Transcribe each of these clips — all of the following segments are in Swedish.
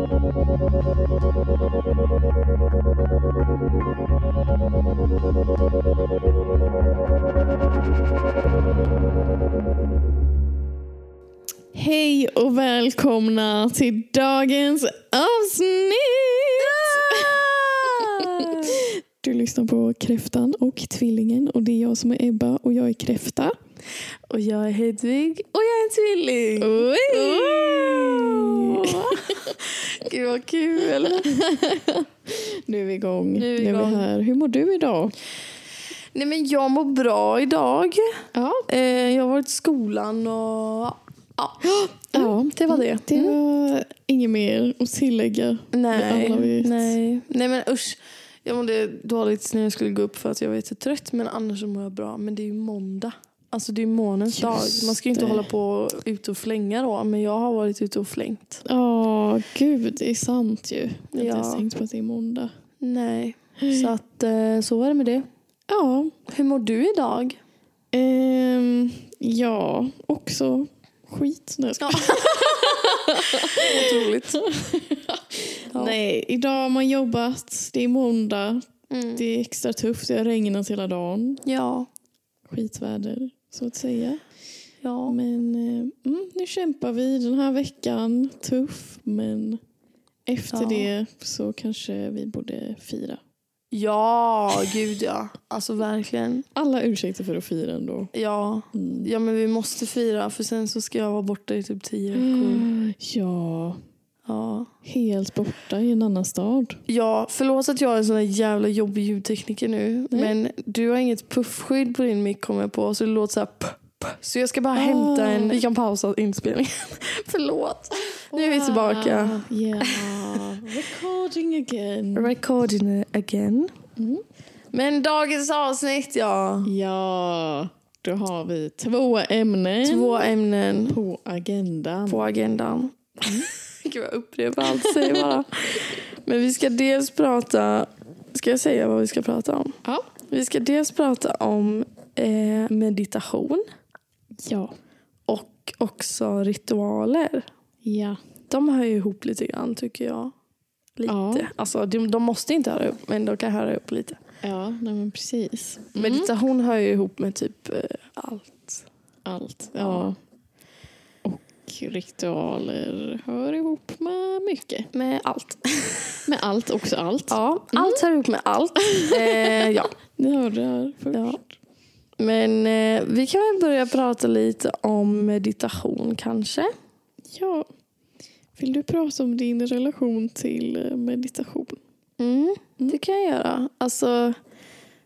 Hej och välkomna till dagens avsnitt! Du lyssnar på Kräftan och Tvillingen och det är jag som är Ebba och jag är Kräfta. Och jag är Hedvig och jag är en tvilling. Oj! Åh. Gud vad kul. Nu är vi igång. Nu är vi Nu är vi här. Hur mår du idag? Nej men jag mår bra idag. Ja, Eh, jag har varit i skolan och ja, ja det var det. det Mm. var inget mer att tillägga. Nej, nej. nej men usch. Jag mådde dåligt när jag skulle gå upp för att jag var trött men annars så mår jag bra. Men det är ju måndag. Alltså det är månens Just dag. Man ska ju inte det. hålla på ute och flänga då men jag har varit ute och flängt. Ja, gud det är sant ju. Jag har inte Ja. ens tänkt på att det är måndag. Nej, så att eh, så är det med det. Ja, Hur mår du idag? ehm, ja också skit. Nej, jag skojar. Otroligt. Ja. Nej, idag har man jobbat. Det är måndag. Mm. Det är extra tufft. Det har regnat hela dagen. Ja. Skitväder, så att säga. Ja. Men eh, mm, nu kämpar vi den här veckan. Tuff, men efter Ja. det så kanske vi borde fira. Ja, gud ja. Alltså verkligen. Alla ursäkter för att fira ändå. Ja. Mm. ja, men vi måste fira för sen så ska jag vara borta i typ tio veckor. Mm, Ja, Ja. helt borta i en annan stad. ja, förlåt att jag är en sån där jävla jobbig ljudtekniker nu. Nej. Men du har inget puffskydd på din mick kommer på så det låter så här p- p- Så jag ska bara Ah. hämta en... Vi kan pausa inspelningen. förlåt. Nu är vi tillbaka. Wow, Yeah, recording again. Recording again. Mm. Men dagens avsnitt ja. Ja, då har vi två ämnen Två ämnen på agendan. på agendan. Gud jag upprepar allt säger bara. Men vi ska dels prata, ska jag säga vad vi ska prata om? Ja. Vi ska dels prata om eh, meditation Ja. och också ritualer. Ja. De hör ju ihop lite grann tycker jag. Lite. Ja. Alltså, de, de måste inte höra ihop men de kan höra ihop lite. Ja, nej men precis. Mm. Meditation hör ju ihop med typ eh, allt. Allt. Ja. Och ritualer hör ihop med mycket. Med allt. Med allt, också allt. Ja, allt hör ihop med allt. Eh, ja. Ni hörde här först. Ja. Men eh, vi kan väl börja prata lite om meditation kanske. Ja. Vill du prata om din relation till eh, meditation? Mm, det kan jag göra. Alltså,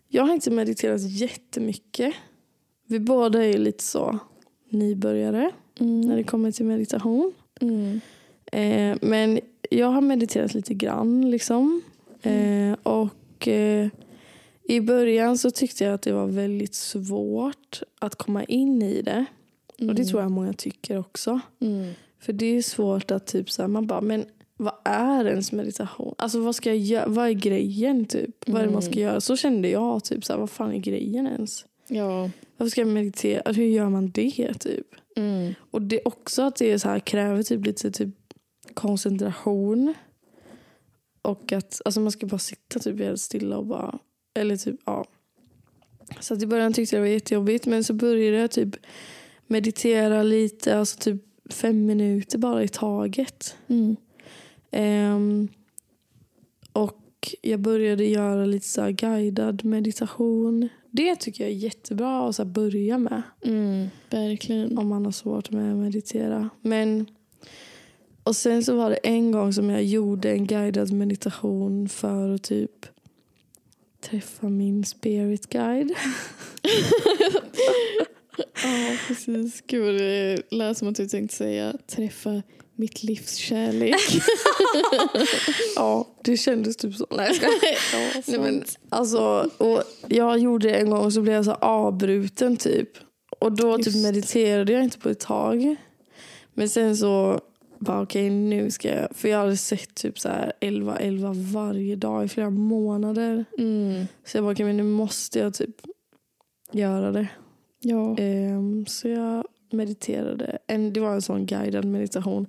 jag har inte mediterat jättemycket. Vi båda är lite så nybörjare när det kommer till meditation. Mm. Eh, men jag har mediterat lite grann liksom. Eh, och eh, i början så tyckte jag att det var väldigt svårt att komma in i det. Och det tror jag många tycker också. Mm. För det är svårt att typ så här, man bara, men vad är ens meditation? Alltså vad ska jag göra? Vad är grejen typ? Vad är det man ska göra? Så kände jag typ så här, vad fan är grejen ens? Ja. Varför ska jag meditera? Hur gör man det typ? Mm. Och det är också att det är så här, kräver typ lite typ koncentration. Och att alltså man ska bara sitta typ helt stilla och bara, eller typ ja. Så att i början tyckte jag det var jättejobbigt men så började jag typ meditera lite, alltså typ fem minuter bara i taget. Mm. Ehm, och jag började göra lite så här guidad meditation. Det tycker jag är jättebra att så börja med Mm. Verkligen. om man har svårt med att meditera. Men, och sen så var det en gång som jag gjorde en guidad meditation för att typ träffa min spirit guide. Ja, precis. Gud, det lät som att du tänkte säga träffa mitt livs kärlek. Ja, det kändes typ så. Nej, skojar. ja, Nej, men, alltså, och jag gjorde det en gång och så blev jag så avbruten typ. Och då typ Just. mediterade jag inte på ett tag. Men sen så bara okej nu ska jag, för jag hade sett typ så här 11-11 varje dag i flera månader. Mm. Så jag bara okej men nu måste jag typ göra det. Ja. Ehm, så jag mediterade. En, det var en sån guidad meditation.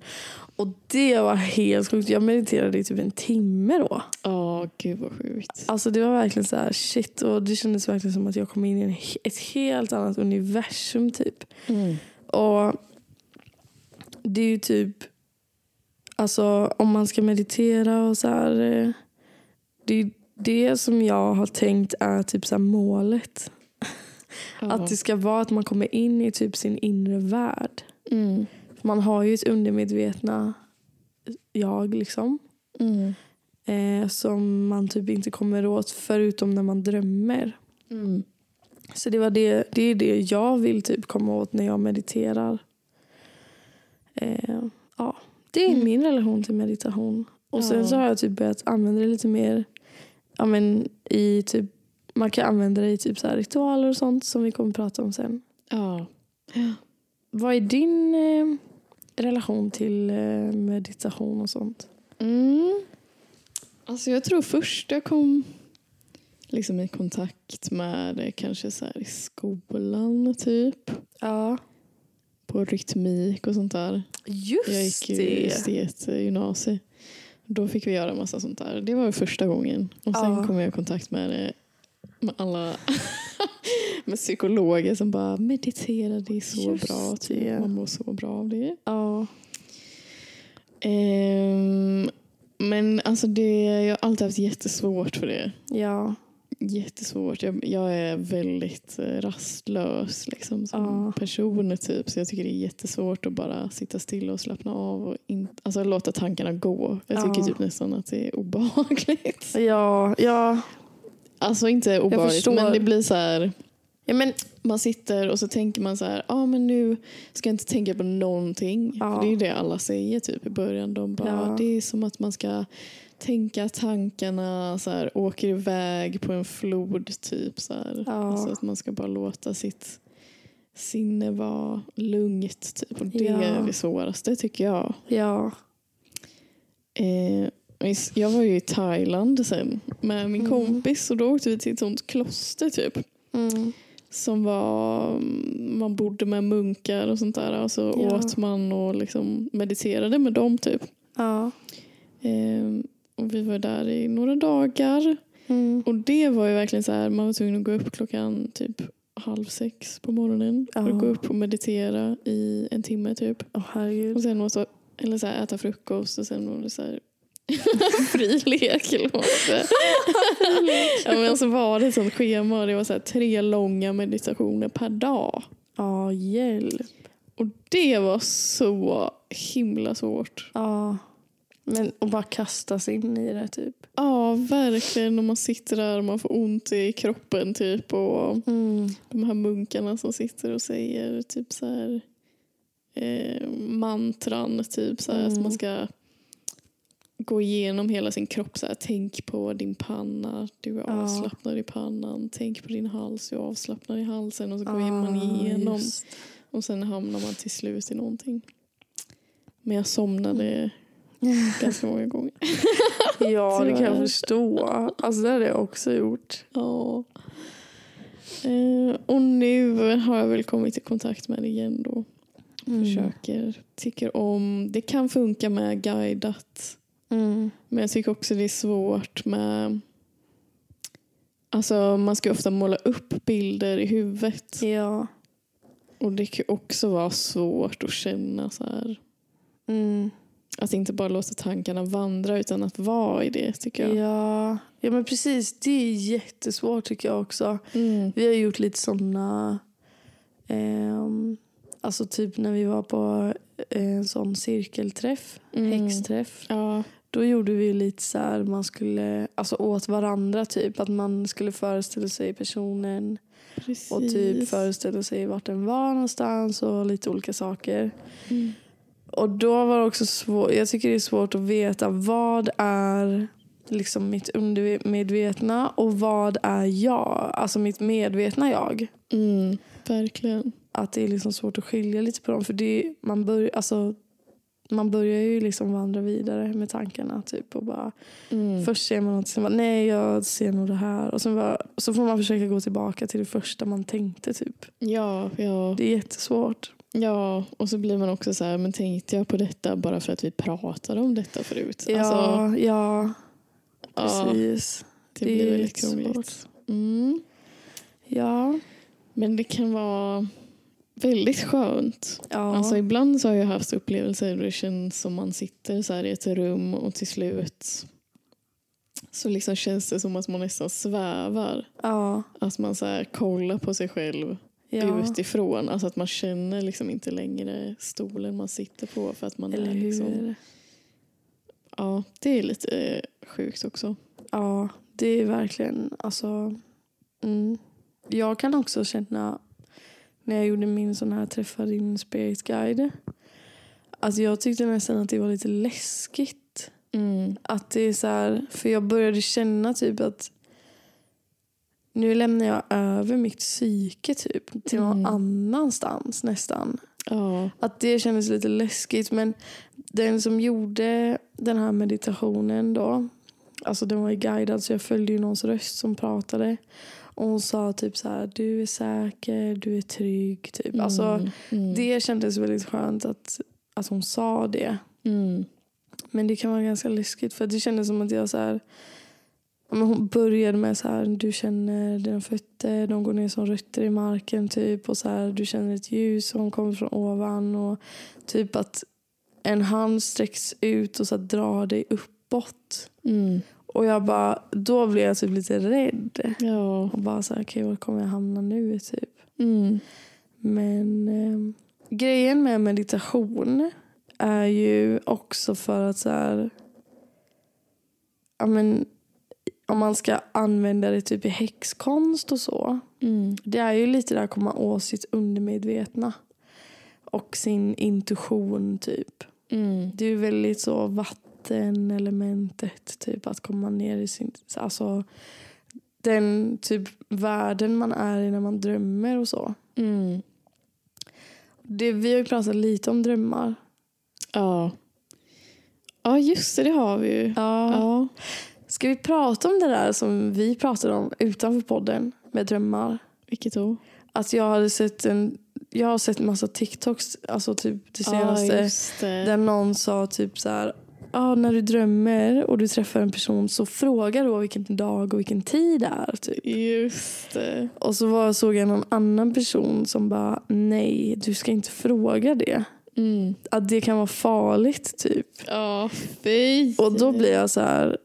Och det var helt sjukt. Jag mediterade i typ en timme då. Ja, gud vad sjukt. Alltså det var verkligen så här shit. Och det kändes verkligen som att jag kom in i en, ett helt annat universum typ. Mm. Och det är ju typ, alltså om man ska meditera och så här. eh, Det är det som jag har tänkt är typ så målet. Ja. Att det ska vara att man kommer in i typ sin inre värld. Mm. Man har ju ett undermedvetna jag liksom. Mm. Eh, som man typ inte kommer åt förutom när man drömmer. Mm. Så det, var det, det är det jag vill typ komma åt när jag mediterar. Eh, ja, det är Mm. min relation till meditation. Och sen så har jag typ börjat använda det lite mer ja, men i typ, man kan använda det i typ så ritualer och sånt som vi kommer prata om sen. Ja. Vad är din eh, relation till eh, meditation och sånt? Mm. Alltså jag tror först jag kom liksom i kontakt med det kanske så här i skolan typ. Ja, På rytmik och sånt där. just Jag gick ju det. estet gymnasiet. Då fick vi göra massa sånt där. Det var första gången. Och sen Ja. kom jag i kontakt med det med alla med psykologer som bara meditera, det är så Just bra. Typ. Man mår så bra av det. Ja, Ehm, men alltså det, jag har alltid haft jättesvårt för det. ja, Jättesvårt. Jag, jag är väldigt eh, rastlös liksom, som Ja. person. Typ. Så jag tycker det är jättesvårt att bara sitta still och slappna av. Och in, alltså låta tankarna gå. Jag tycker Ja. typ nästan att det är obehagligt. ja, ja. Alltså inte obehagligt men det blir så här. ja men, Man sitter och så tänker man så här, ja ah, men nu ska jag inte tänka på någonting. Ja. För det är ju det alla säger typ i början. De bara, Ja. det är som att man ska tänka tankarna så här, åker iväg på en flod typ. Så. Ja. Alltså att man ska bara låta sitt sinne vara lugnt typ. Och det är det svåraste tycker jag. ja. Eh, jag var ju i Thailand sen med min Mm. kompis och då åkte vi till ett sånt kloster typ. Mm. Som var, man bodde med munkar och sånt där. Och så Ja. åt man och liksom mediterade med dem typ. Ja. Ehm, och vi var där i några dagar. Mm. Och det var ju verkligen så här, man var tvungen att gå upp klockan typ halv sex på morgonen. För att gå upp och meditera i en timme typ. Herregud. Och sen åt, eller så här, äta frukost och sen var det så här fri lek säga. ja, men så var det ett sånt schema och det var så här, tre långa meditationer per dag. Ja, hjälp. Och det var så himla svårt. Ja. Men att bara kasta sig in i det typ. Ja, verkligen. Och man sitter där och man får ont i kroppen typ. Och Mm. de här munkarna som sitter och säger typ så här eh, mantran typ så här Mm. att man ska gå igenom hela sin kropp så här. Tänk på din panna, du är Ja. avslappnad i pannan. Tänk på din hals, du är avslappnad i halsen. Och så går Ah, man igenom. just. Och sen hamnar man till slut i någonting. Men jag somnade ganska många gånger. Ja, det kan jag förstå. Alltså det hade jag också gjort. Ja. Eh, och nu har jag väl kommit i kontakt med det igen då. Försöker, tycker om. Det kan funka med guidat. Mm. Men jag tycker också det är svårt med... Alltså man ska ofta måla upp bilder i huvudet. Ja. Och det kan också vara svårt att känna så här. Mm. Att inte bara låta tankarna vandra utan att vara i det tycker jag. Ja. ja, men precis. Det är jättesvårt tycker jag också. Mm. Vi har gjort lite sådana... ehm, alltså typ när vi var på en sån cirkelträff, Mm. häxträff. Ja, Då gjorde vi lite så här, man skulle, alltså åt varandra typ. Att man skulle föreställa sig personen precis. och typ föreställa sig vart den var någonstans och lite olika saker. Mm. Och då var det också svårt, jag tycker det är svårt att veta vad är liksom mitt undermedvetna och vad är jag? Alltså mitt medvetna jag. Mm, verkligen. Att det är liksom svårt att skilja lite på dem. För det, man, börjar, alltså, man börjar ju liksom vandra vidare med tankarna. Typ, och bara, Mm. Först ser man något, sen bara, nej jag ser nog det här. Och sen bara, så får man försöka gå tillbaka till det första man tänkte. Typ. Ja, ja. Det är jättesvårt. Ja, och så blir man också så här, men tänkte jag på detta bara för att vi pratade om detta förut? Ja, Alltså, ja ja, precis. det, det är blir väldigt lite krångligt. Mm. Ja. Men det kan vara väldigt skönt. ja. Alltså ibland så har jag haft upplevelser där det känns som man sitter så i ett rum och till slut så liksom känns det som att man nästan svävar. ja. Att man så kollar på sig själv ja. utifrån. Alltså att man känner liksom inte längre stolen man sitter på för att man Eller är hur? liksom... Ja, det är lite eh, sjukt också. Ja, det är verkligen alltså. Mm. Jag kan också känna när jag gjorde min sån här träffa din spirit guide. Att jag tyckte nästan att det var lite läskigt. Mm. Att det är så här, för jag började känna typ att nu lämnar jag över mitt psyke typ till någon Mm. annanstans nästan. Ja. Att det kändes lite läskigt. Men den som gjorde den här meditationen då. Alltså den var ju guidad så jag följde ju någons röst som pratade. Och hon sa typ så här, du är säker, du är trygg. Typ. Alltså, Mm. Mm. det kändes väldigt skönt att, att hon sa det. Mm. Men det kan vara ganska läskigt för det kändes som att jag så här, hon började med så här, du känner dina fötter, de går ner som rötter i marken typ och så här, du känner ett ljus som kommer från ovan och typ att en hand sträcks ut och så drar dig uppåt. Mm. Och jag bara, då blev jag typ lite rädd. Ja. Och bara så här, okej var kommer jag hamna nu typ. Mm. Men eh, grejen med meditation är ju också för att så här, ja, men, om man ska använda det typ i häxkonst och så. Mm. Det är ju lite där att komma åt sitt undermedvetna. Och sin intuition typ. Mm. Det är ju väldigt så vattenelementet typ att komma ner i sin, alltså den typ världen man är i när man drömmer och så. Mm. Det, vi har ju pratat lite om drömmar. Ja. Ja, just det. Det har vi ju. Ja. Ja. Ska vi prata om det där som vi pratade om utanför podden med drömmar? Vilket då? Att jag hade sett en jag har sett massa TikToks, alltså typ det senaste. Just det. Där någon sa typ så här. Ah, när du drömmer och du träffar en person så fråga då vilken dag och vilken tid det är. Typ. Just det. Och så var, såg jag någon annan person som bara nej, du ska inte fråga det. Mm. Att det kan vara farligt typ. Ja, fy. Och då blir jag så här.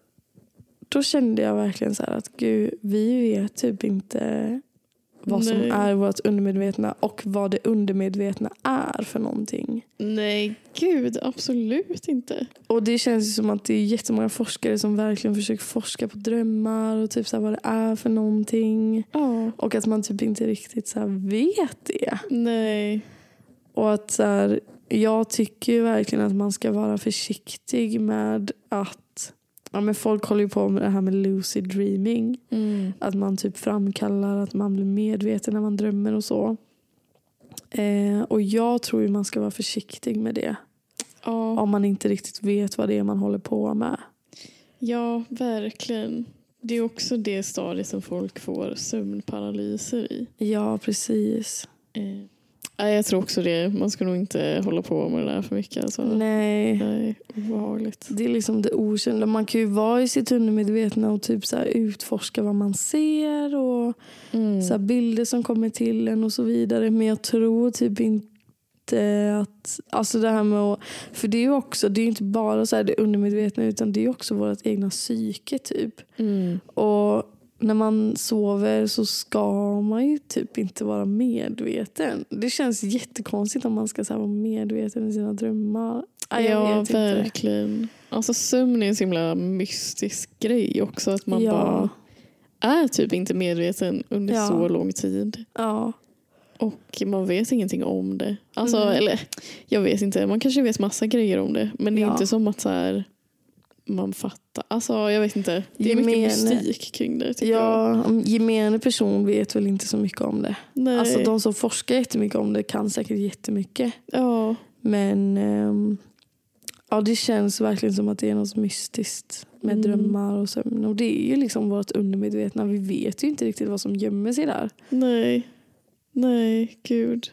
Då kände jag verkligen så här att gud, vi vet typ inte vad som Nej. är vårt undermedvetna och vad det undermedvetna är för någonting. Nej, gud. Absolut inte. Och det känns ju som att det är jättemånga forskare som verkligen försöker forska på drömmar och typ så vad det är för någonting. Ja. Och att man typ inte riktigt så vet det. Nej. Och att så här, jag tycker verkligen att man ska vara försiktig med att Ja, men folk håller ju på med det här med lucid dreaming. Mm. Att man typ framkallar att man blir medveten när man drömmer och så. Eh, och jag tror ju man ska vara försiktig med det. Ja. Om man inte riktigt vet vad det är man håller på med. ja, verkligen. Det är också det stadiet som folk får sömnparalyser i. Ja, precis. Eh. Nej, jag tror också det. Man ska nog inte hålla på med det där för mycket. Alltså. Nej. Nej, obehagligt. Det är liksom det okända. Man kan ju vara i sitt undermedvetna och typ så utforska vad man ser och Mm. så bilder som kommer till en och så vidare. Men jag tror typ inte att... Alltså det här med att... För det är ju också, det är inte bara så det undermedvetna utan det är också vårt egna psyke typ. Mm. Och när man sover så ska man ju typ inte vara medveten. Det känns jättekonstigt om man ska så vara medveten i sina drömmar. Jag ja, inte. verkligen. Alltså sömn är en så himla mystisk grej också. Att man Ja. bara är typ inte medveten under Ja. så lång tid. Ja. Och man vet ingenting om det. Alltså, Nej. eller jag vet inte. Man kanske vet massa grejer om det. Men det är Ja. inte som att så här, man fattar. Alltså jag vet inte. Det är mycket Gemene- mystik kring det jag. Ja, om gemene person vet väl inte så mycket om det. Nej. Alltså de som forskar jättemycket om det kan säkert jättemycket. ja. Men ehm, ja, det känns verkligen som att det är något mystiskt med Mm. drömmar och sömn. Och det är ju liksom vårt undermedvetna. Vi vet ju inte riktigt vad som gömmer sig där. Nej. Nej, gud.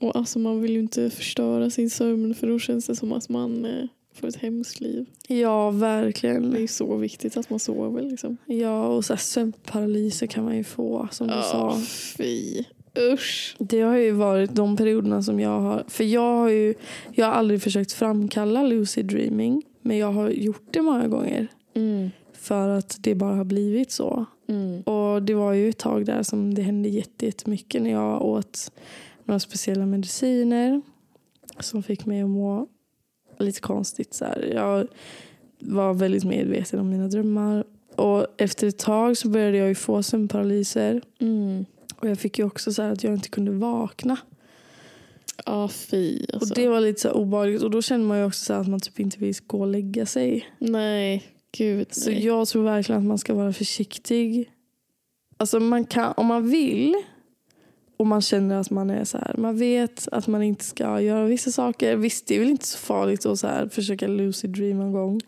Och alltså man vill ju inte förstöra sin sömn för då känns det som att man får ett hemskt liv. Ja, Det är verkligen. så viktigt att man sover liksom. Ja, och så här, sömnparalyser kan man ju få som du sa. fy. Usch. Det har ju varit de perioderna som jag har... För jag har ju jag har aldrig försökt framkalla lucid dreaming. Men jag har gjort det många gånger. Mm. För att det bara har blivit så. Mm. Och det var ju ett tag där som det hände jätte- jättemycket när jag åt några speciella mediciner. Som fick mig att må lite konstigt. Så här. Jag var väldigt medveten om mina drömmar. Och efter ett tag så började jag ju få sömnparalyser. Mm. Och jag fick ju också så att jag inte kunde vakna. Ja, fy alltså. Och det var lite så obehagligt. Och då kände man ju också så här att man typ inte vill gå och lägga sig. Nej, gud Så nej. jag tror verkligen att man ska vara försiktig. Alltså man kan, om man vill och man känner att man är så här, man vet att man inte ska göra vissa saker. Visst, det är väl inte så farligt att så här, försöka lucid dream en gång.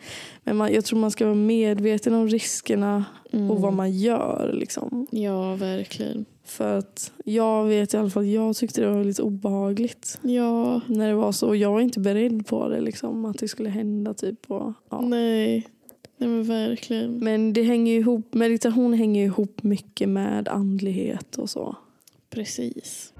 Men man, jag tror man ska vara medveten om riskerna Mm. och vad man gör. Liksom. Ja, verkligen. För att jag vet i alla fall, jag tyckte det var väldigt obehagligt Ja, när det var så. Och jag var inte beredd på det, liksom, att det skulle hända. Typ, och, ja. nej. Nej men verkligen. Men det hänger ihop, meditation hänger ihop mycket med andlighet och så. Precis.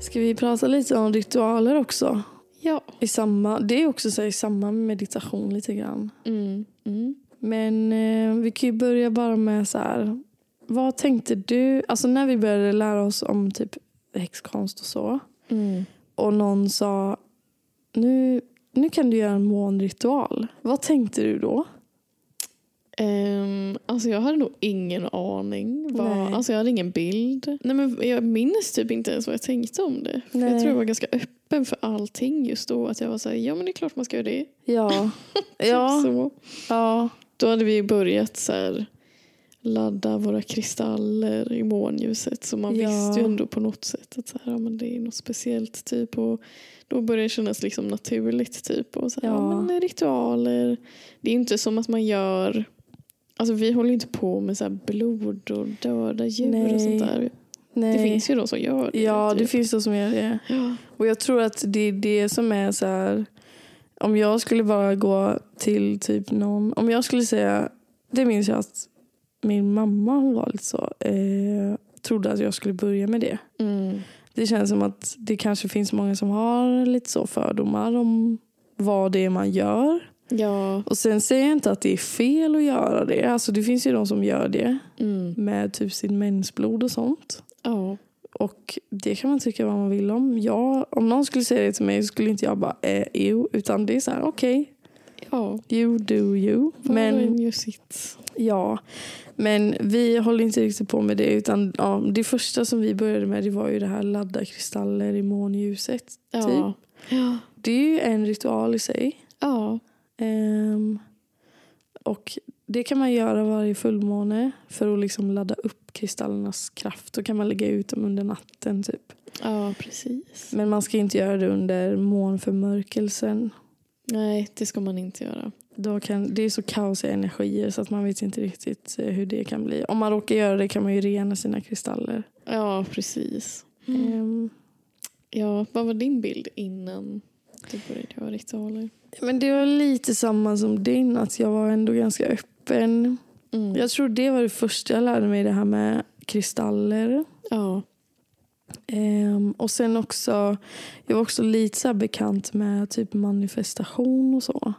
Ska vi prata lite om ritualer också? Ja. I samma, det är också så i samma med meditation lite grann. Mm. Mm. Men eh, vi kan ju börja bara med så här. Vad tänkte du, alltså när vi började lära oss om typ häxkonst och så. Mm. Och någon sa, nu, nu kan du göra en månritual. Vad tänkte du då? Ehm, alltså jag hade nog ingen aning. Vad, alltså jag hade ingen bild. Nej, men jag minns typ inte ens vad jag tänkte om det. Jag tror jag var ganska öppen för allting just då. Att jag var så här, ja men det är klart man ska göra det. Ja, Typ ja, så. ja, Då hade vi börjat så här, ladda våra kristaller i månljuset. Så man Ja. visste ju ändå på något sätt att så här, ja, men det är något speciellt. typ och Då började det kännas liksom naturligt. typ och så här, ja. Ja. men Ritualer. Det är inte som att man gör... Alltså vi håller ju inte på med så blod och döda djur och Nej. sånt där. nej. Det finns ju de som gör det. Ja, det typ. finns de som gör det. Ja. Och jag tror att det är det som är så här. Om jag skulle bara gå till typ någon. Om jag skulle säga. Det minns jag att min mamma hon var lite så. Eh, trodde att jag skulle börja med det. Mm. Det känns som att det kanske finns många som har lite så fördomar om vad det är man gör. Ja. Och sen säger jag inte att det är fel att göra det. Alltså det finns ju de som gör det Mm. med typ sin mensblod och sånt. Ja. Och det kan man tycka vad man vill om. Jag, om någon skulle säga det till mig skulle inte jag bara eh, jo. Utan det är så här, okej, ja. you do you. Var Men en gör sitt. ja, men vi håller inte riktigt på med det. Utan ja, det första som vi började med det var ju det här ladda kristaller i månljuset. Ja. Typ. Ja. Det är ju en ritual i sig. ja. Ehm, och det kan man göra varje fullmåne för att liksom ladda upp kristallernas kraft. Då kan man lägga ut dem under natten typ. Ja, precis. Men man ska inte göra det under månförmörkelsen. Nej, det ska man inte göra. Då kan, det är så kaosiga energier så att man vet inte riktigt eh, hur det kan bli. Om man råkar göra det kan man ju rena sina kristaller. Ja, precis. Ehm, Ja, vad var din bild innan du började göra ritualer? men det var lite samma som din, att jag var ändå ganska öppen. Mm. Jag tror det var det första jag lärde mig, det här med kristaller. Ja. Ehm, och sen också, jag var också lite så bekant med typ manifestation och så.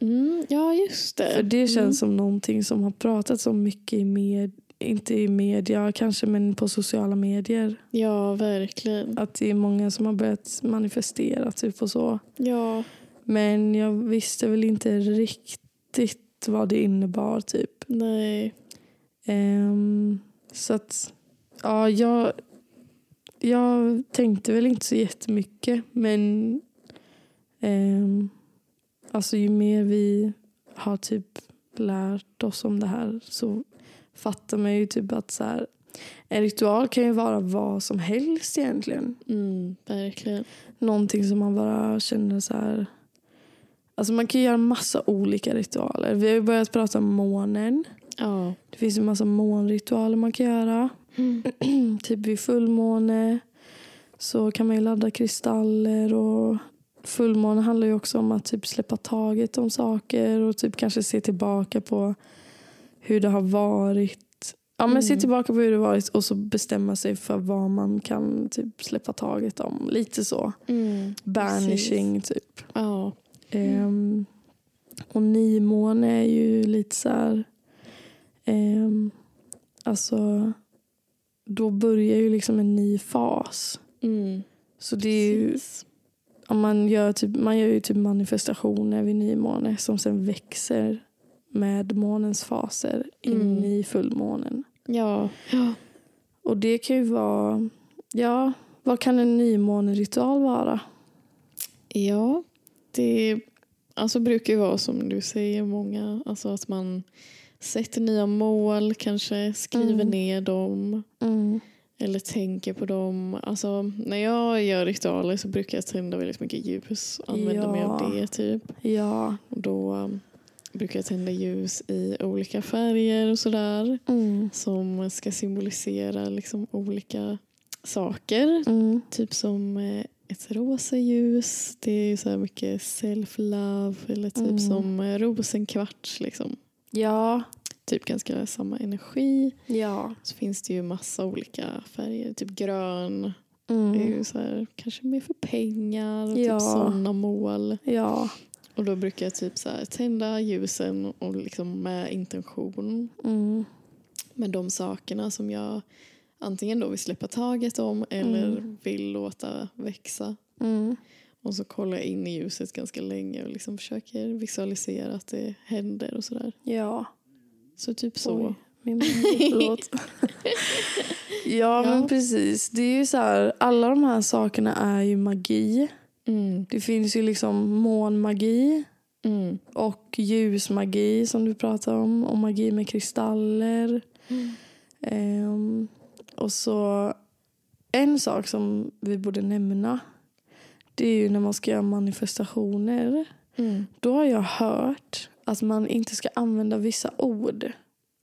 Mm, ja, just det. För det känns Mm. som någonting som har pratats om mycket i med, inte i media kanske men på sociala medier. Ja, verkligen. Att det är många som har börjat manifestera typ och så. Ja, Men jag visste väl inte riktigt vad det innebar typ. nej. Ehm, så att ja, jag, jag tänkte väl inte så jättemycket men ehm, alltså ju mer vi har typ lärt oss om det här så fattar man ju typ att så här, en ritual kan ju vara vad som helst egentligen. Mm, verkligen. Någonting som man bara känner så här Alltså man kan göra massa olika ritualer. Vi har börjat prata om månen. Ja. Det finns en massa månritualer man kan göra. Mm. typ vid fullmåne. så kan man ju ladda kristaller och fullmåne handlar ju också om att typ släppa taget om saker och typ kanske se tillbaka på hur det har varit. Ja, men se Mm. tillbaka på hur det har varit och så bestämma sig för vad man kan typ släppa taget om. Lite så. Mm. Banishing typ. Ja. Ehm, och nymåne är ju lite så här... ehm, alltså, då börjar ju liksom en ny fas. Mm. Så det är ju, man, gör typ, man gör ju typ manifestationer vid nymåne som sen växer med månens faser in Mm. i fullmånen. Ja. ja. Och det kan ju vara... Ja, vad kan en nymåneritual vara? Ja, det alltså brukar ju vara som du säger, många, alltså att man sätter nya mål, kanske skriver Mm. ner dem Mm. eller tänker på dem. Alltså, när jag gör ritualer så brukar jag tända väldigt mycket ljus använda mig av Ja. det. typ. Ja. Och då brukar jag tända ljus i olika färger och sådär Mm. som ska symbolisera liksom olika saker. Mm. Typ som eh, ett rosa ljus. Det är så här mycket self-love. Eller typ Mm. som eh, rosenkvarts. Liksom. Ja. Typ ganska samma energi. Ja. Så finns det ju massa olika färger. Typ grön. Mm. Det är ju så här, kanske mer för pengar. Och Ja. typ sådana mål. Ja. Och då brukar jag typ så här, tända ljusen och liksom med intention. Mm. Med de sakerna som jag antingen då vill släppa taget om eller Mm. vill låta växa. Mm. Och så kollar jag in i ljuset ganska länge och liksom försöker visualisera att det händer och sådär. Ja. Så typ så. Oj, min man. Förlåt. ja, men Ja. precis. Det är ju så här, alla de här sakerna är ju magi. Mm. Det finns ju liksom månmagi Mm. och ljusmagi som du pratar om. Och magi med kristaller. Ehm, och så en sak som vi borde nämna. Det är ju när man ska göra manifestationer. Mm. Då har jag hört att man inte ska använda vissa ord.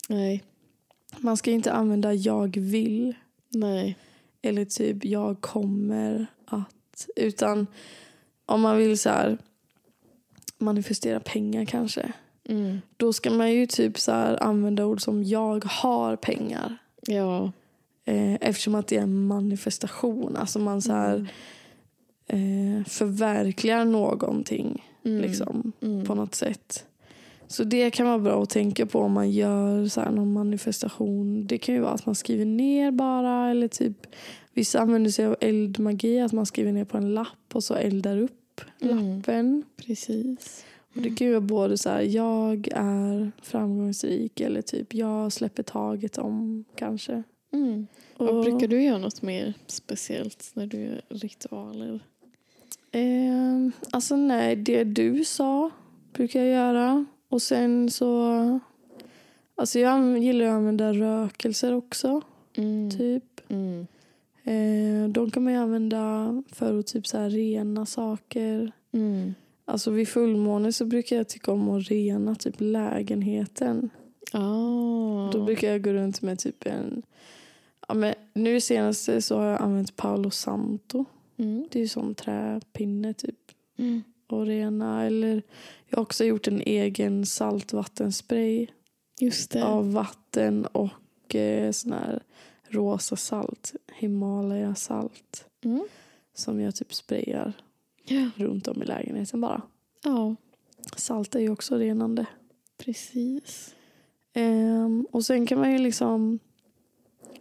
Nej. Man ska inte använda jag vill Nej. eller typ jag kommer att. Utan om man vill så här manifestera pengar kanske. Mm. Då ska man ju typ så här använda ord som jag har pengar. Ja. Eh, eftersom att det är en manifestation. Alltså man så här, eh, förverkligar någonting Mm. liksom, Mm. på något sätt. Så det kan vara bra att tänka på om man gör så här någon manifestation. Det kan ju vara att man skriver ner bara eller typ vissa använder sig av eldmagi, att man skriver ner på en lapp och så eldar upp Mm. lappen. Precis. Och det kan ju vara både så här, jag är framgångsrik eller typ jag släpper taget om kanske. Mm. Och Och- brukar du göra något mer speciellt när du gör ritualer? Eh, alltså nej, det du sa brukar jag göra. Och sen så... Alltså jag gillar att använda rökelser också. Mm. Typ. Mm. Eh, de kan man ju använda för att typ så här rena saker. Mm. Alltså vid fullmåne så brukar jag tycka om att rena typ lägenheten. Ah. Då brukar jag gå runt med typ en... Ja, men nu senaste så har jag använt Paolo Santo. Mm. Det är ju sån träpinne typ. Mm. och rena. Eller jag har också gjort en egen saltvattenspray av vatten och eh, sån här rosa salt. Himalaya salt. Mm. Som jag typ sprayar Ja. runt om i lägenheten bara. ja, Salt är ju också renande. precis. Ehm, och sen kan man ju liksom...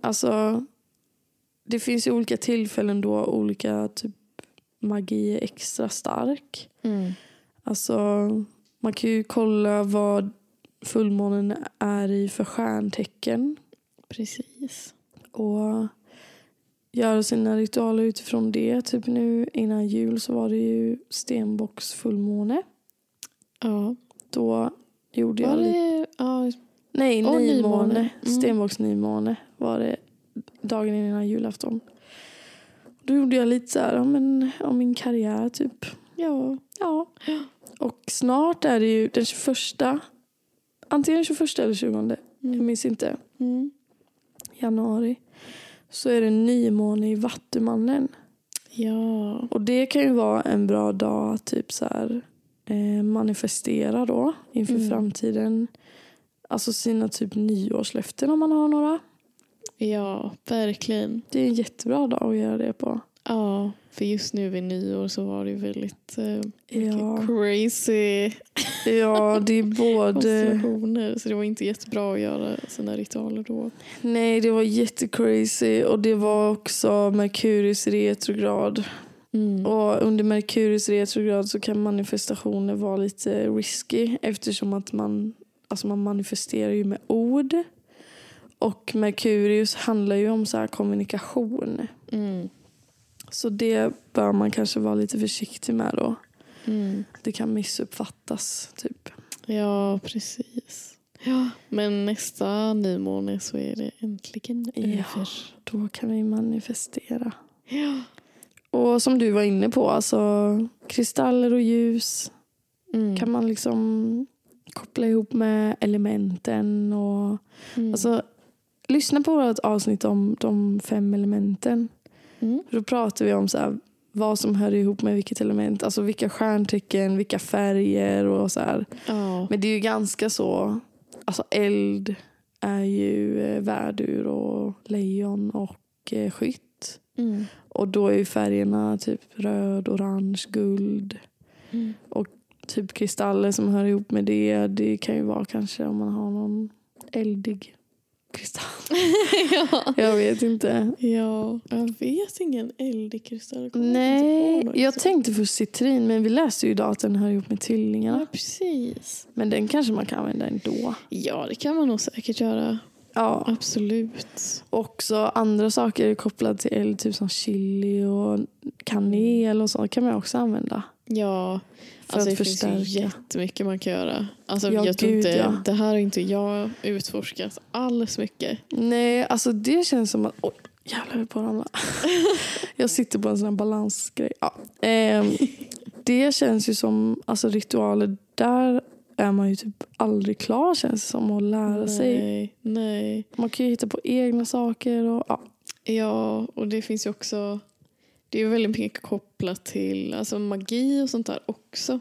Alltså, det finns ju olika tillfällen då olika typ magi är extra stark. Mm. Alltså, man kan ju kolla vad fullmånen är i för stjärntecken Precis. Och göra sina ritualer utifrån det. Typ nu innan jul så var det ju stenbocks fullmåne. Ja. Då gjorde Var jag det... Ja. Nej, Och nymåne. nymåne. Mm. Stenbocks nymåne var det dagen innan julafton. Då gjorde jag lite så här om, en, om min karriär typ. Ja. Ja. Och snart är det ju den 21. Antingen 21 eller 20. Jag minns inte. Mm. Januari. Så är det nymåne i Vattumannen. Ja. Och det kan ju vara en bra dag att typ så här, eh, manifestera då inför Mm. framtiden. Alltså sina typ nyårslöften om man har några. Ja, verkligen. Det är en jättebra dag att göra det på. Ja, för just nu vid nyår så var det väldigt eh, Ja, crazy ja det är både... Så det var inte jättebra att göra sina ritualer då. Nej, det var jättecrazy och det var också Merkurius retrograd. Mm. Och under Merkurius retrograd så kan manifestationer vara lite risky eftersom att man, alltså man manifesterar ju med ord. Och Merkurius handlar ju om så här kommunikation. Mm. Så det bör man kanske vara lite försiktig med då. Mm. Det kan missuppfattas typ. Ja, precis. Ja, men nästa nymåne så är det äntligen Ja. över. Då kan vi manifestera. Ja. Och som du var inne på, alltså kristaller och ljus Mm. kan man liksom koppla ihop med elementen. Och, Mm. alltså, lyssna på vårt avsnitt om de fem elementen. Mm. Då pratar vi om så här, vad som hör ihop med vilket element. Alltså vilka stjärntecken, vilka färger och så här. Ja. Men det är ju ganska så, alltså eld är ju eh, värdur och lejon och eh, skytt. Mm. Och då är ju färgerna typ röd, orange, guld. Mm. Typ kristaller som hör ihop med det. Det kan ju vara kanske om man har någon eldig kristall. ja. Jag vet inte. ja, jag vet ingen eldig kristall. Jag kommer inte Nej, på jag tänkte först citrin men vi läste ju idag att den hör ihop med tvillingarna. Ja, precis. Men den kanske man kan använda ändå. Ja, det kan man nog säkert göra. Ja, Absolut. också andra saker kopplade till eld, typ som chili och kanel och så kan man också använda. Ja, För alltså att det finns ju förstärka. jättemycket man kan göra. Alltså, Ja, jag tror gud, inte, ja. Det här har inte jag utforskat alls mycket. Nej, alltså det känns som att... Oj, jävlar jag är på ramla. jag sitter på en sån här balansgrej. Ja. Ehm, det känns ju som alltså ritualer. Där är man ju typ aldrig klar känns det som att lära sig. Nej, nej. Man kan ju hitta på egna saker. Och, ja. Ja, och det finns ju också... Det är väldigt mycket kopplat till alltså magi och sånt där också.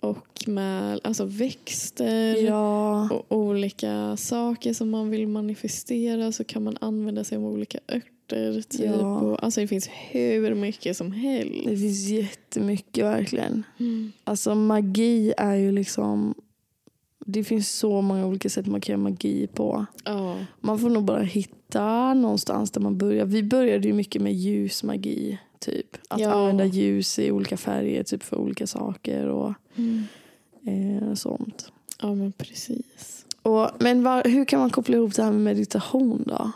Och med alltså växter ja. och olika saker som man vill manifestera så kan man använda sig av olika örter. Typ. Ja. Och, alltså det finns hur mycket som helst. Det finns jättemycket verkligen. Mm. Alltså magi är ju liksom... Det finns så många olika sätt man kan göra magi på. Ja. Man får nog bara hitta någonstans där man börjar. Vi började ju mycket med ljusmagi. Typ. Att Ja. använda ljus i olika färger typ för olika saker och Mm. eh, sånt. ja, men precis. Och, men var, hur kan man koppla ihop det här med meditation då?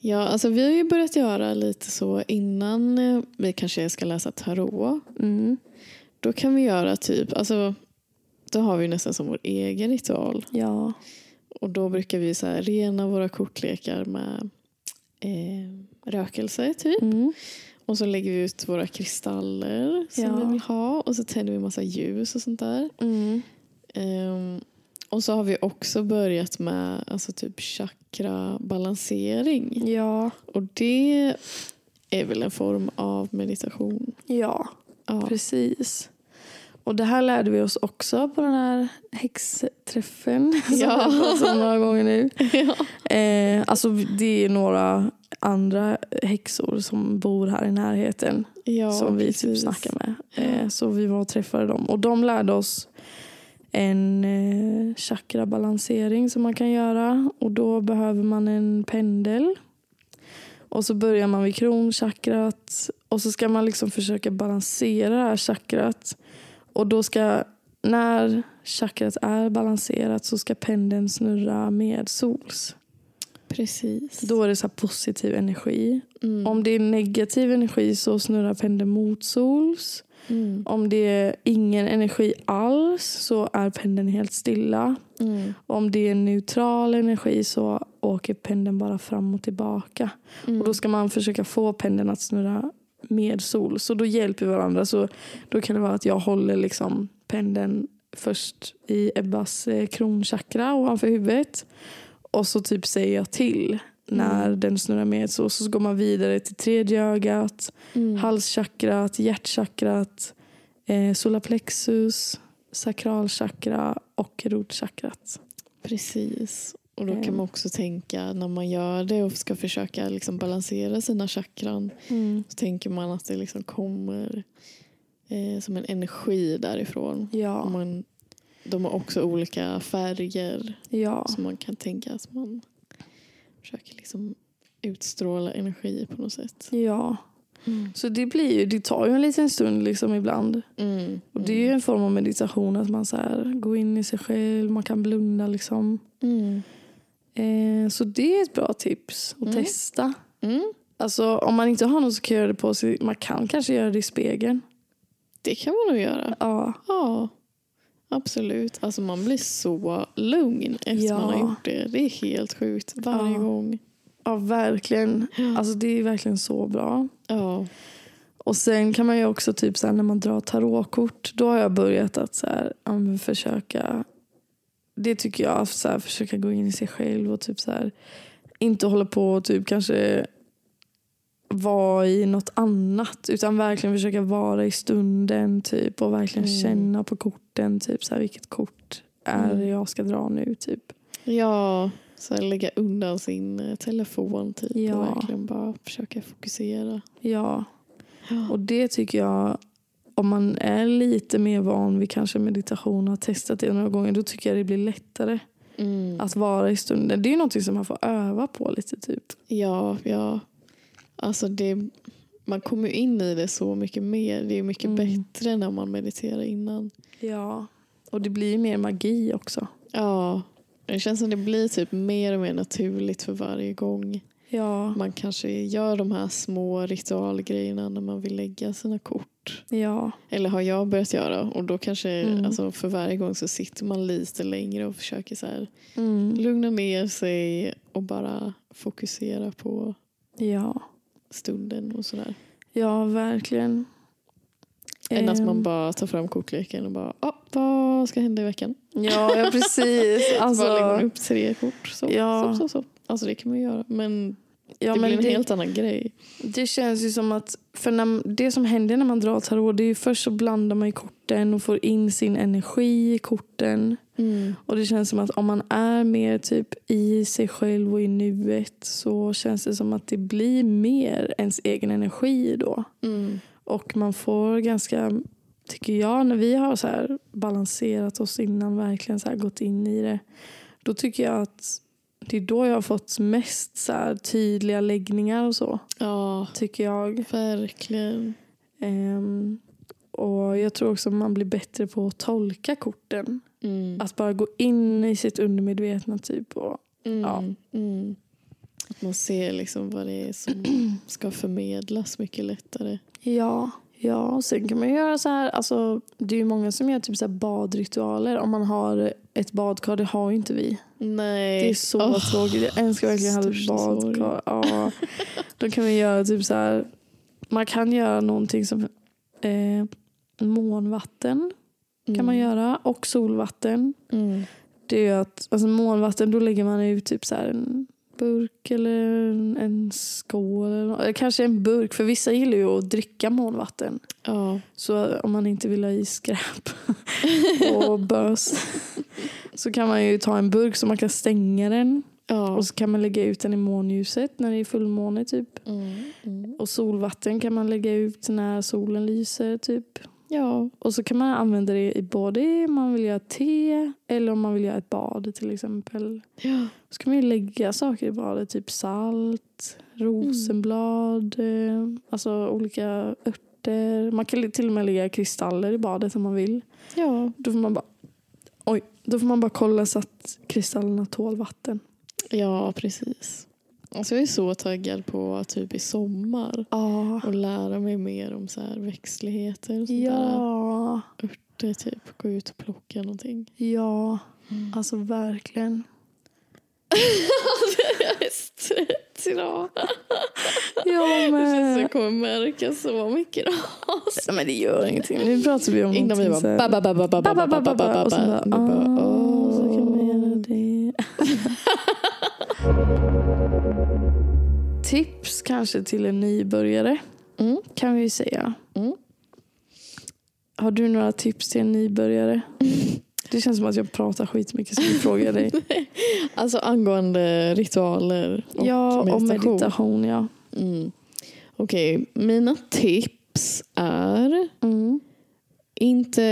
Ja, alltså vi har ju börjat göra lite så innan eh, vi kanske ska läsa tarot. Mm. Då kan vi göra typ, alltså då har vi nästan som vår egen ritual. Ja. Och då brukar vi så rena våra kortlekar med eh, rökelse typ. Mm. Och så lägger vi ut våra kristaller som Ja. vi vill ha. Och så tänder vi massa ljus och sånt där. Mm. Ehm, och så har vi också börjat med alltså typ chakra-balansering. Ja. Och det är väl en form av meditation. ja, Ja. precis. Och det här lärde vi oss också på den här häxträffen som Ja. har pratat om några gånger nu. ja. Eh, alltså det är några andra häxor som bor här i närheten ja som vi typ precis. snackar med. Eh, så vi var och träffade dem och de lärde oss en eh, chakrabalansering som man kan göra och då behöver man en pendel. Och så börjar man vid kronchakrat och så ska man liksom försöka balansera det här chakrat. Och då ska, när chakrat är balanserat så ska pendeln snurra med sols. Precis. Då är det så positiv energi. Mm. Om det är negativ energi så snurrar pendeln mot sols. Mm. Om det är ingen energi alls så är pendeln helt stilla. Mm. Om det är neutral energi så åker pendeln bara fram och tillbaka. Mm. Och Då ska man försöka få pendeln att snurra med sol. Så då hjälper vi varandra. Så då kan det vara att jag håller liksom pendeln först i Ebbas eh, kronchakra ovanför huvudet. Och så typ säger jag till när den snurrar med så, så går man vidare till tredje ögat, Mm. halschakrat, hjärtchakrat, eh, solarplexus, sakralchakra och rotchakrat. Precis. Och då kan Mm. man också tänka när man gör det och ska försöka liksom balansera sina chakran. Så tänker man att det liksom kommer eh, som en energi därifrån. Ja, man, de har också olika färger. ja, Så man kan tänka att man försöker liksom utstråla energi på något sätt. ja. Så det blir ju, det tar ju en liten stund liksom ibland. Mm. Och det är ju en form av meditation att man så här, går in i sig själv, man kan blunda liksom. Eh, så det är ett bra tips att Mm. testa. Mm. Alltså om man inte har något så kan göra det på sig. Man kan kanske göra det i spegeln. Det kan man nog göra. Ja, Ja, absolut. Alltså man blir så lugn efter Ja. man har gjort det. Det är helt sjukt varje Ja. gång. ja verkligen. Alltså det är verkligen så bra. Ja. Och sen kan man ju också typ så här, när man drar tarotkort. Då har jag börjat att så här, försöka. Det tycker jag. Så här, försöka gå in i sig själv och typ så här, inte hålla på och typ kanske vara i något annat. Utan verkligen försöka vara i stunden typ och verkligen Mm. känna på korten. Typ så här, vilket kort är Mm. jag ska dra nu typ. Ja, så här, lägga undan sin eh, telefon typ Ja. och verkligen bara försöka fokusera. Ja, och det tycker jag om man är lite mer van vid kanske meditation och har testat det några gånger då tycker jag det blir lättare Mm. att vara i stunden. Det är ju någonting som man får öva på lite typ. Ja, ja. Alltså det, man kommer in i det så mycket mer. Det är mycket Mm. bättre när man mediterar innan. Ja. Och det blir mer magi också. Ja, det känns som det blir typ mer och mer naturligt för varje gång. Ja. Man kanske gör de här små ritualgrejerna när man vill lägga sina kort. Ja. Eller har jag börjat göra. Och då kanske Mm. alltså för varje gång så sitter man lite längre och försöker så här, Mm. lugna ner sig och bara fokusera på Ja. stunden och sådär. Ja, verkligen. Än att man Ehm, bara tar fram kortleken och bara, ah, vad ska hända i veckan? Ja, ja precis. så bara Alltså, upp tre kort. Så, Ja. så, så, så. Alltså det kan man göra. Men ja, det blir en det, helt annan grej. det känns ju som att för när, det som händer när man drar tarot det är ju först så blandar man i korten och får in sin energi i korten. Och det känns som att om man är mer typ i sig själv och i nuet så känns det som att det blir mer ens egen energi då. Mm. Och man får ganska, tycker jag, när vi har så här balanserat oss innan, verkligen så här gått in i det. Då tycker jag att det är då jag har fått mest så här tydliga läggningar och så. Ja, Tycker jag. verkligen. Ehm, och jag tror också att man blir bättre på att tolka korten. Mm. Att bara gå in i sitt undermedvetna typ. Och, Mm. Ja. Mm. Att man ser liksom vad det är som ska förmedlas mycket lättare. ja, ja, sen kan man göra så här. Alltså, det är ju många som gör typ så badritualer. Om man har ett badkar, det har ju inte vi. Nej. Det är så Åh, tråkigt. Jag önskar verkligen jag hade ett badkar. Ja. Då kan man göra typ så här. Man kan göra någonting som eh, månvatten kan man göra och solvatten. Mm. Det är ju att alltså månvatten då lägger man ut typ så en burk eller en- skål. Eller, eller kanske en burk för vissa gillar ju att dricka månvatten. Ja. Så om man inte vill ha i skräp och bös så kan man ju ta en burk så man kan stänga den Ja. och så kan man lägga ut den i månljuset när det är fullmåne typ. Mm. Mm. Och solvatten kan man lägga ut när solen lyser typ. Ja. Och så kan man använda det i både om man vill göra te eller om man vill göra ett bad till exempel. Ja. Så kan man ju lägga saker i badet, typ salt, rosenblad, eh, alltså olika örter. Man kan till och med lägga kristaller i badet om man vill. Ja. Då får man bara, oj, då får man bara kolla så att kristallerna tål vatten. Ja, precis. Alltså jag är så taggad på typ i sommar Ja. och lära mig mer om så här växtligheter och sånt Ja, där. Örter typ. Gå ut och plocka någonting. ja, alltså verkligen. jag är trött idag. Jag Det känns som med. jag kommer märka så mycket idag. Men det gör ingenting. Nu pratar vi om Innan vi bara ba, ba, ba, ba, ba, ba, ba, ba, ba, ba, Och så ah, kan man göra det. Tips kanske till en nybörjare Mm. kan vi ju säga. Mm. Har du några tips till en nybörjare? Det känns som att jag pratar skitmycket så vi frågar dig. Alltså angående ritualer och ja, och meditation. meditation. Ja. Mm. Okej, mina tips är Mm. inte,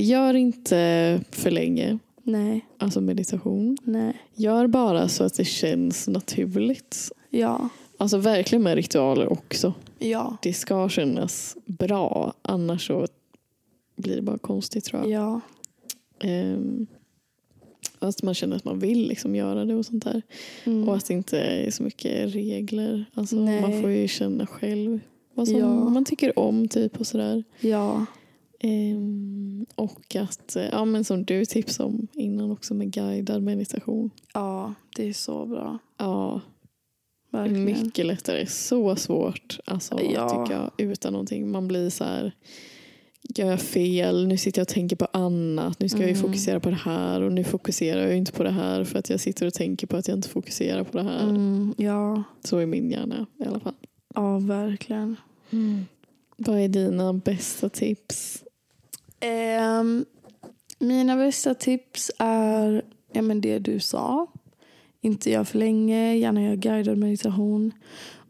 gör inte för länge, Nej, alltså meditation. nej. Gör bara så att det känns naturligt. Ja, Alltså verkligen med ritualer också. ja, Det ska kännas bra, annars så blir det bara konstigt tror jag. ja. Ehm, att man känner att man vill liksom göra det och sånt där. Mm. Och att det inte är så mycket regler. Alltså, Nej. man får ju känna själv vad som Ja. man tycker om typ och sådär. Ja, Ehm, och att, eh, ja men som du tipsade om innan också med guidad meditation. ja, det är så bra. Ja, Verkligen. mycket lättare. Så svårt alltså, Ja. tycker jag, utan någonting. Man blir så här, gör jag fel? Nu sitter jag och tänker på annat. Nu ska jag ju Mm. fokusera på det här och nu fokuserar jag inte på det här för att jag sitter och tänker på att jag inte fokuserar på det här. Mm, ja, Så är min hjärna i alla fall. ja, verkligen. Vad är dina bästa tips? Ehm, mina bästa tips är ja, men det du sa. Inte göra för länge, gärna göra guidad meditation.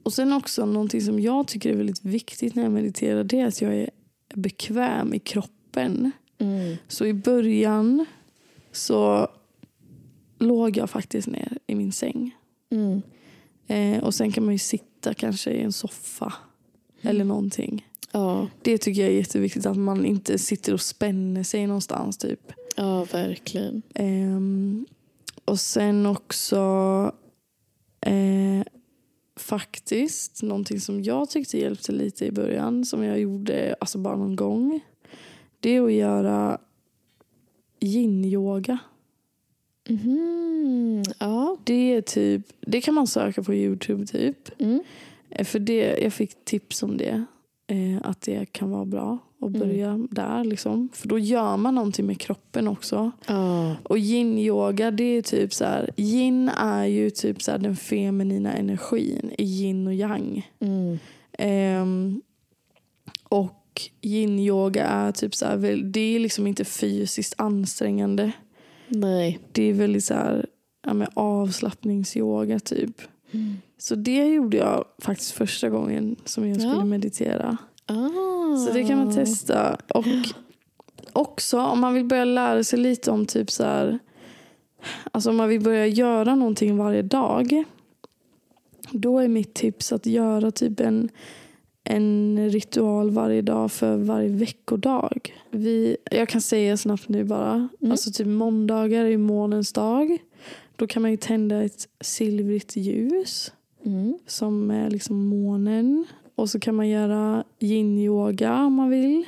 Och sen också någonting som jag tycker är väldigt viktigt när jag mediterar det är att jag är bekväm i kroppen. Så i början så låg jag faktiskt ner i min säng. Mm. Eh, och sen kan man ju sitta kanske i en soffa eller någonting. Ja, Det tycker jag är jätteviktigt att man inte sitter och spänner sig någonstans typ. ja, verkligen. Ehm, och sen också eh, faktiskt någonting som jag tyckte hjälpte lite i början som jag gjorde alltså bara någon gång. Det är att göra yin-yoga. Mhm. Ja. Det är typ, det kan man söka på Youtube typ. Mm. Eh, För det, jag fick tips om det. Eh, att det kan vara bra att Mm. börja där. Liksom. För då gör man någonting med kroppen också. Ja. Och yin-yoga, det är typ så här. Yin är ju typ så här den feminina energin i yin och yang. Mm. Ehm, och yin-yoga är typ så här, det är liksom inte fysiskt ansträngande. Nej. Det är väldigt så här, ja, men avslappningsyoga typ. Så det gjorde jag faktiskt första gången som jag skulle Ja. meditera. Ah. Så det kan man testa. Och också om man vill börja lära sig lite om typ så här. Alltså om man vill börja göra någonting varje dag. Då är mitt tips att göra typ en, en ritual varje dag för varje veckodag. Vi, jag kan säga snabbt nu bara. Mm. Alltså typ måndagar är ju månens dag. Då kan man ju tända ett silvrigt ljus Mm. som är liksom månen. Och så kan man göra yin-yoga om man vill.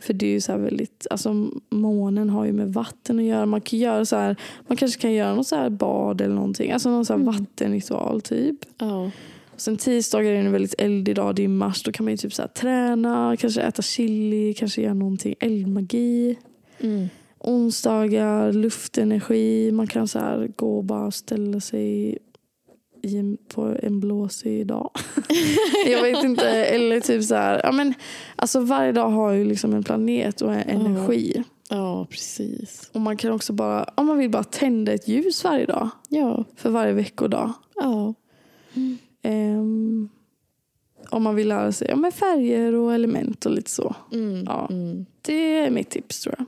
För det är ju så väldigt, alltså månen har ju med vatten att göra. Man kan göra så här, man kanske kan göra något så här bad eller någonting. Alltså någon så här Mm. vattenritual typ. Ja. Och sen tisdagar är en väldigt eldig dag, det är mars. Då kan man ju typ så här träna, kanske äta chili, kanske göra någonting, eldmagi. Mm. Onsdagar, luftenergi. Man kan så här gå och bara ställa sig i på en blåsig dag. jag vet inte. Eller typ så här. Ja, men, alltså varje dag har ju liksom en planet och en energi. ja, precis. Och man kan också bara, om man vill bara tända ett ljus varje dag. Ja. För varje veckodag. Ja. Ehm, om man vill lära sig ja, men färger och element och lite så. Mm. Ja. Mm. Det är mitt tips tror jag.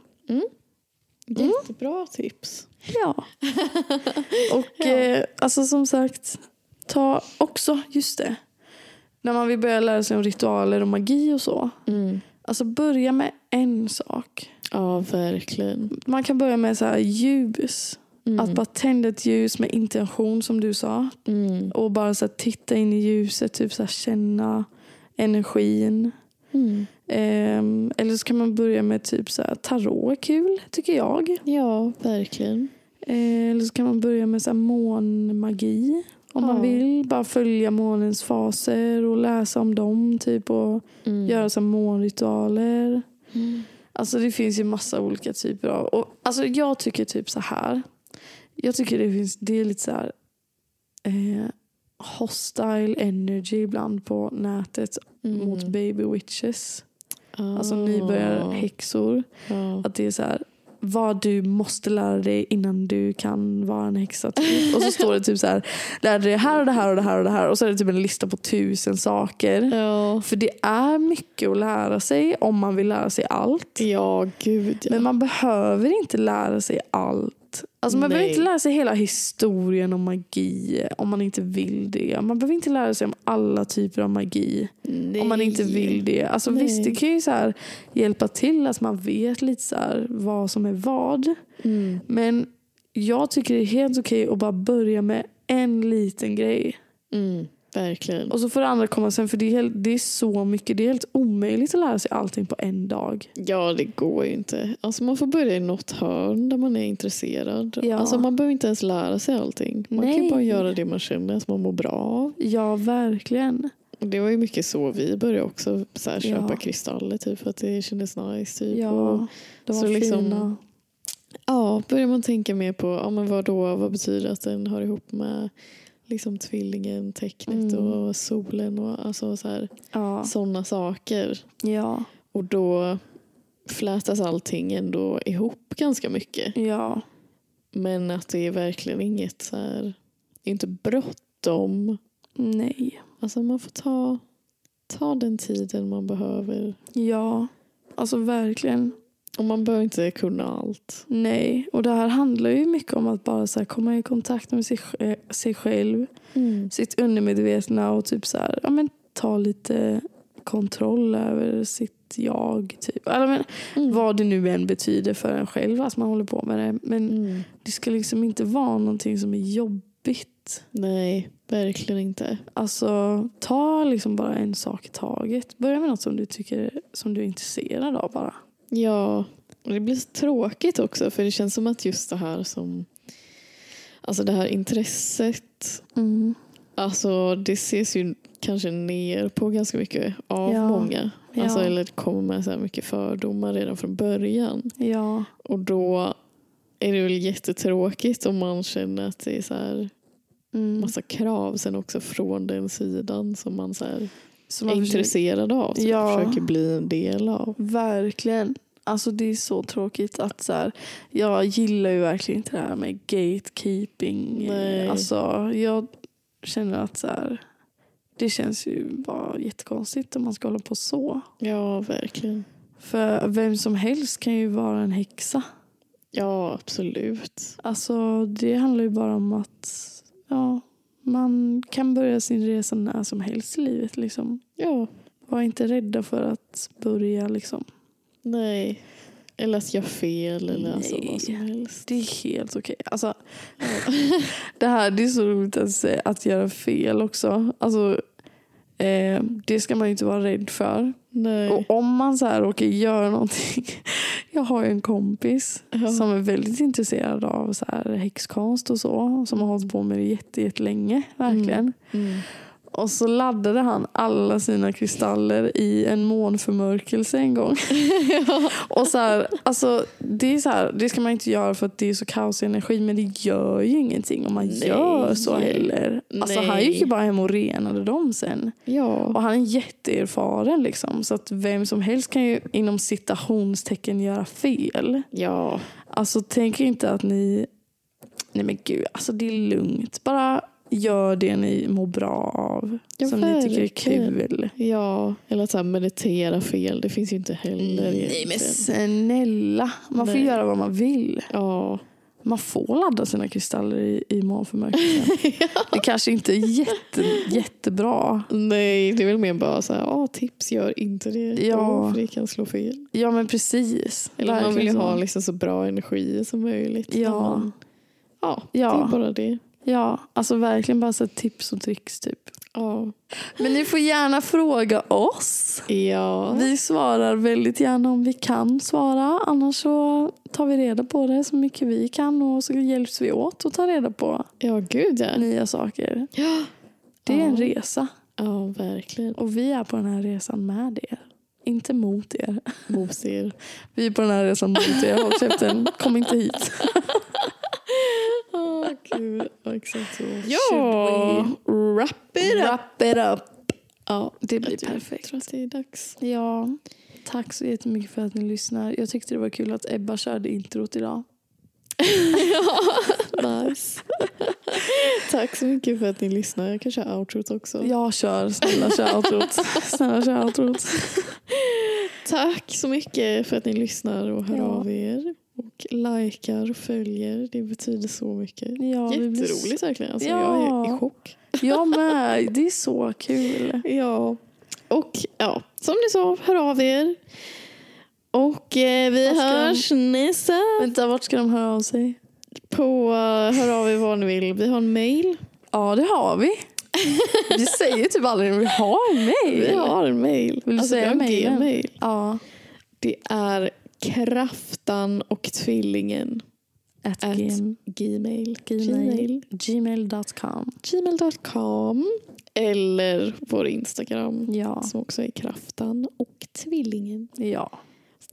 Jättebra tips. Ja. Och Ja. Eh, alltså som sagt, ta också, just det. När man vill börja lära sig om ritualer och magi och så. Mm. Alltså börja med en sak. Ja, verkligen. Man kan börja med så här ljus. Mm. Att bara tända ett ljus med intention som du sa. Mm. Och bara så titta in i ljuset, typ så känna energin. Mm. Ehm, eller så kan man börja med typ så här, tarot är kul, tycker jag. Ja, verkligen. Eh, eller så kan man börja med så här, månmagi. Om man Ja. vill. Bara följa månens faser och läsa om dem. Typ, och Mm. göra så här, månritualer. Mm. Alltså det finns ju massa olika typer av... Och, alltså jag tycker typ så här. Jag tycker det finns... Det är lite så här... Eh, hostile energy ibland på nätet Mm. mot baby witches. Ah. Alltså nybörjarhäxor. Ja. Att det är så här, vad du måste lära dig innan du kan vara en häxa. Typ. Och så står det typ så här, lär dig det här och det här och det här och det här. Och så är det typ en lista på tusen saker. Ja. För det är mycket att lära sig om man vill lära sig allt. ja, gud ja. Men man behöver inte lära sig allt. Alltså man behöver Nej. inte lära sig hela historien om magi om man inte vill det. Man behöver inte lära sig om alla typer av magi om man inte Nej. vill det. Alltså Nej. visst, det kan ju så här hjälpa till att man vet lite så här vad som är vad. Mm. Men jag tycker det är helt okej att bara börja med en liten grej. Mm. Verkligen. Och så får det andra komma sen för det är, helt, det är så mycket. Det är helt omöjligt att lära sig allting på en dag. Ja, det går ju inte. Alltså man får börja i något hörn där man är intresserad. Ja. Alltså man behöver inte ens lära sig allting. Man kan Nej. bara göra det man känner att man mår bra av. Ja, verkligen. Det var ju mycket så vi började också så här, köpa Ja. kristaller typ för att det kändes nice. Typ. Ja, de var så liksom- fina. ja, börjar man tänka mer på ja, men vad då, vad betyder att den hör ihop med liksom tvillingen, tecknet Mm. och solen och alltså så Ja, sådana saker. ja, Och då flätas allting ändå ihop ganska mycket. ja. Men att det är verkligen inget så här, det är inte bråttom. Nej. Alltså man får ta, ta den tiden man behöver. Ja, alltså verkligen. Och man behöver inte kunna allt. Nej, och det här handlar ju mycket om att bara så komma i kontakt med sig, sj- sig själv, sitt undermedvetna och typ så här, ja, men, ta lite kontroll över sitt jag. Typ. Eller, men, Mm. Vad det nu än betyder för en själv att man håller på med det. Men Mm. det ska liksom inte vara någonting som är jobbigt. Nej, verkligen inte. Alltså ta liksom bara en sak i taget. Börja med något som du tycker som du är intresserad av bara. Ja, och det blir så tråkigt också för det känns som att just det här som Alltså det här intresset Alltså det ses ju kanske ner på ganska mycket av Ja. många. Alltså, Ja. Eller det kommer med så här mycket fördomar redan från början. Ja. Och då är det väl jättetråkigt om man känner att det är så här Mm. massa krav sen också från den sidan som man så här Är man försöker- intresserad av. Som Ja. man försöker bli en del av. Verkligen. Alltså det är så tråkigt att så här, jag gillar ju verkligen inte det här med gatekeeping. Nej. Alltså jag känner att så här, det känns ju bara jättekonstigt om man ska hålla på så. Ja, verkligen. För vem som helst kan ju vara en häxa. Ja, absolut. Alltså det handlar ju bara om att ja, man kan börja sin resa när som helst i livet. Liksom. Ja, Var inte rädda för att börja. Liksom. nej. Eller att göra fel eller alltså Nej. vad som helst. Det är helt okej. Alltså, det här det är så roligt att, säga, att göra fel också. Alltså, eh, det ska man ju inte vara rädd för. Nej. Och om man så här råkar göra någonting. Jag har ju en kompis Ja. som är väldigt intresserad av så här häxkonst och så. Som har hållit på med det jätte, jättelänge. Verkligen. Mm. Och så laddade han alla sina kristaller i en månförmörkelse en gång. och så här, alltså, det, är så här, det ska man inte göra för att det är så kaosenergi men det gör ju ingenting om man Nej. gör så heller. Alltså, han gick ju bara hem och renade dem sen. Ja. Och han är jätteerfaren liksom. Så att vem som helst kan ju inom citationstecken göra fel. Ja. Alltså tänk inte att ni... Nej men gud, alltså det är lugnt. Bara gör det ni mår bra av. Ja, som ni tycker är verkligen. kul. Ja, eller att så meditera fel. Det finns ju inte heller Nej men egentligen. snälla. Man får Nej. göra vad man vill. Ja. Man får ladda sina kristaller i, i månförmörkelsen. Det kanske inte är jätte, jättebra. Nej, det är väl mer bara så här, ah, tips, gör inte det. Ja. För det kan slå fel. Ja men precis. Eller man vill ju Verkligen ha liksom så bra energi som möjligt. Ja. Man, ja, Ja. det är bara det. Ja, alltså verkligen bara så tips och tricks typ. Ja. Men ni får gärna fråga oss. Ja. Vi svarar väldigt gärna om vi kan svara. Annars så tar vi reda på det så mycket vi kan och så hjälps vi åt att ta reda på ja, gud ja. nya saker. Ja, Det är en Ja. resa ja verkligen. och vi är på den här resan med er. Inte mot er. Mot er. Vi är på den här resan mot er. Håll käften. Kom inte hit. Gud. Exakt så. Ja, wrap it up. Wrap it up. Ja, Det blir jag perfekt. Jag tror att det är dags. Ja, tack så jättemycket för att ni lyssnar. Jag tyckte det var kul att Ebba körde introt idag. ja, nice. Tack så mycket för att ni lyssnar. Jag kan köra outrot också. Jag kör, snälla kör outrot. Snälla kör outrot. Tack så mycket för att ni lyssnar och hör Ja. av er. Och likar och följer. Det betyder så mycket. Ja, vi Jätteroligt verkligen. Alltså, Ja. Jag är i chock. Jag med, det är så kul. Ja. Och ja, som ni sa, hör av er. Och eh, vi ska de- hörs nästa Vänta, vart ska de höra av sig? på uh, hör av er vad ni vill. Vi har en mail. Ja, det har vi. Vi säger typ aldrig vi har en mail. Vi har en mail. Vill du Alltså, vi säga har en gmail. Ja. Det är kraftan och tvillingen. At At gmail. gmail. Gmail. Gmail.com. Gmail.com. Eller vår Instagram. Ja. Som också är kraftan och tvillingen. Ja.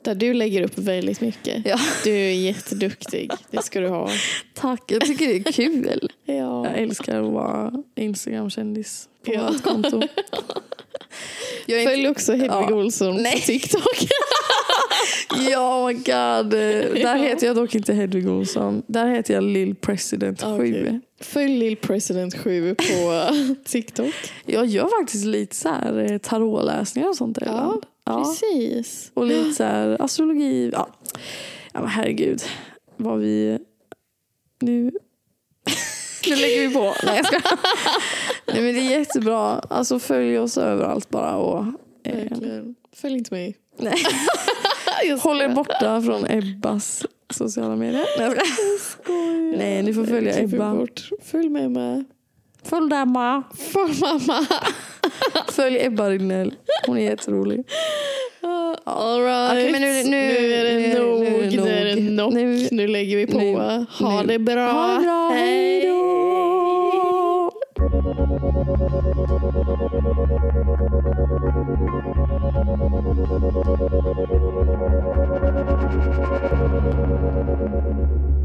Där du lägger upp väldigt mycket. ja. Du är jätteduktig. Det ska du ha. Tack, jag tycker det är kul. Ja. Jag älskar att vara Instagram-kändis på Ja. vårt konto. Jag är inte- Följ också Hedvig Ja. Olsson på TikTok. Ja, oh my god. Där heter jag dock inte Hedvig Olsson. Där heter jag Lill President 7. Okej. Följ Lill President 7 på TikTok. Jag gör faktiskt lite så här eh, tarotläsningar och sånt där Ja, ibland. Ja. Precis. Och lite så här astrologi. Ja, ja men herregud. Vad vi... Nu... nu lägger vi på. Nej, jag ska. Nej men det är jättebra. Alltså följ oss överallt bara. Och, eh. Följ inte mig. nej. Jag Håll er borta från Ebbas sociala medier. Nej, jag. Nej, ni får följa Ebba. Bort. Följ med mig. Följ Emma. Följ mamma. Följ Ebba Rignell. Hon är jätterolig. All right. Okej, men nu- nu- är det nu- nu- nog. nu är det Nu. Nu- Nu lägger vi på. nu- ha nu. det bra. Ha det bra. Hej då! Thank you.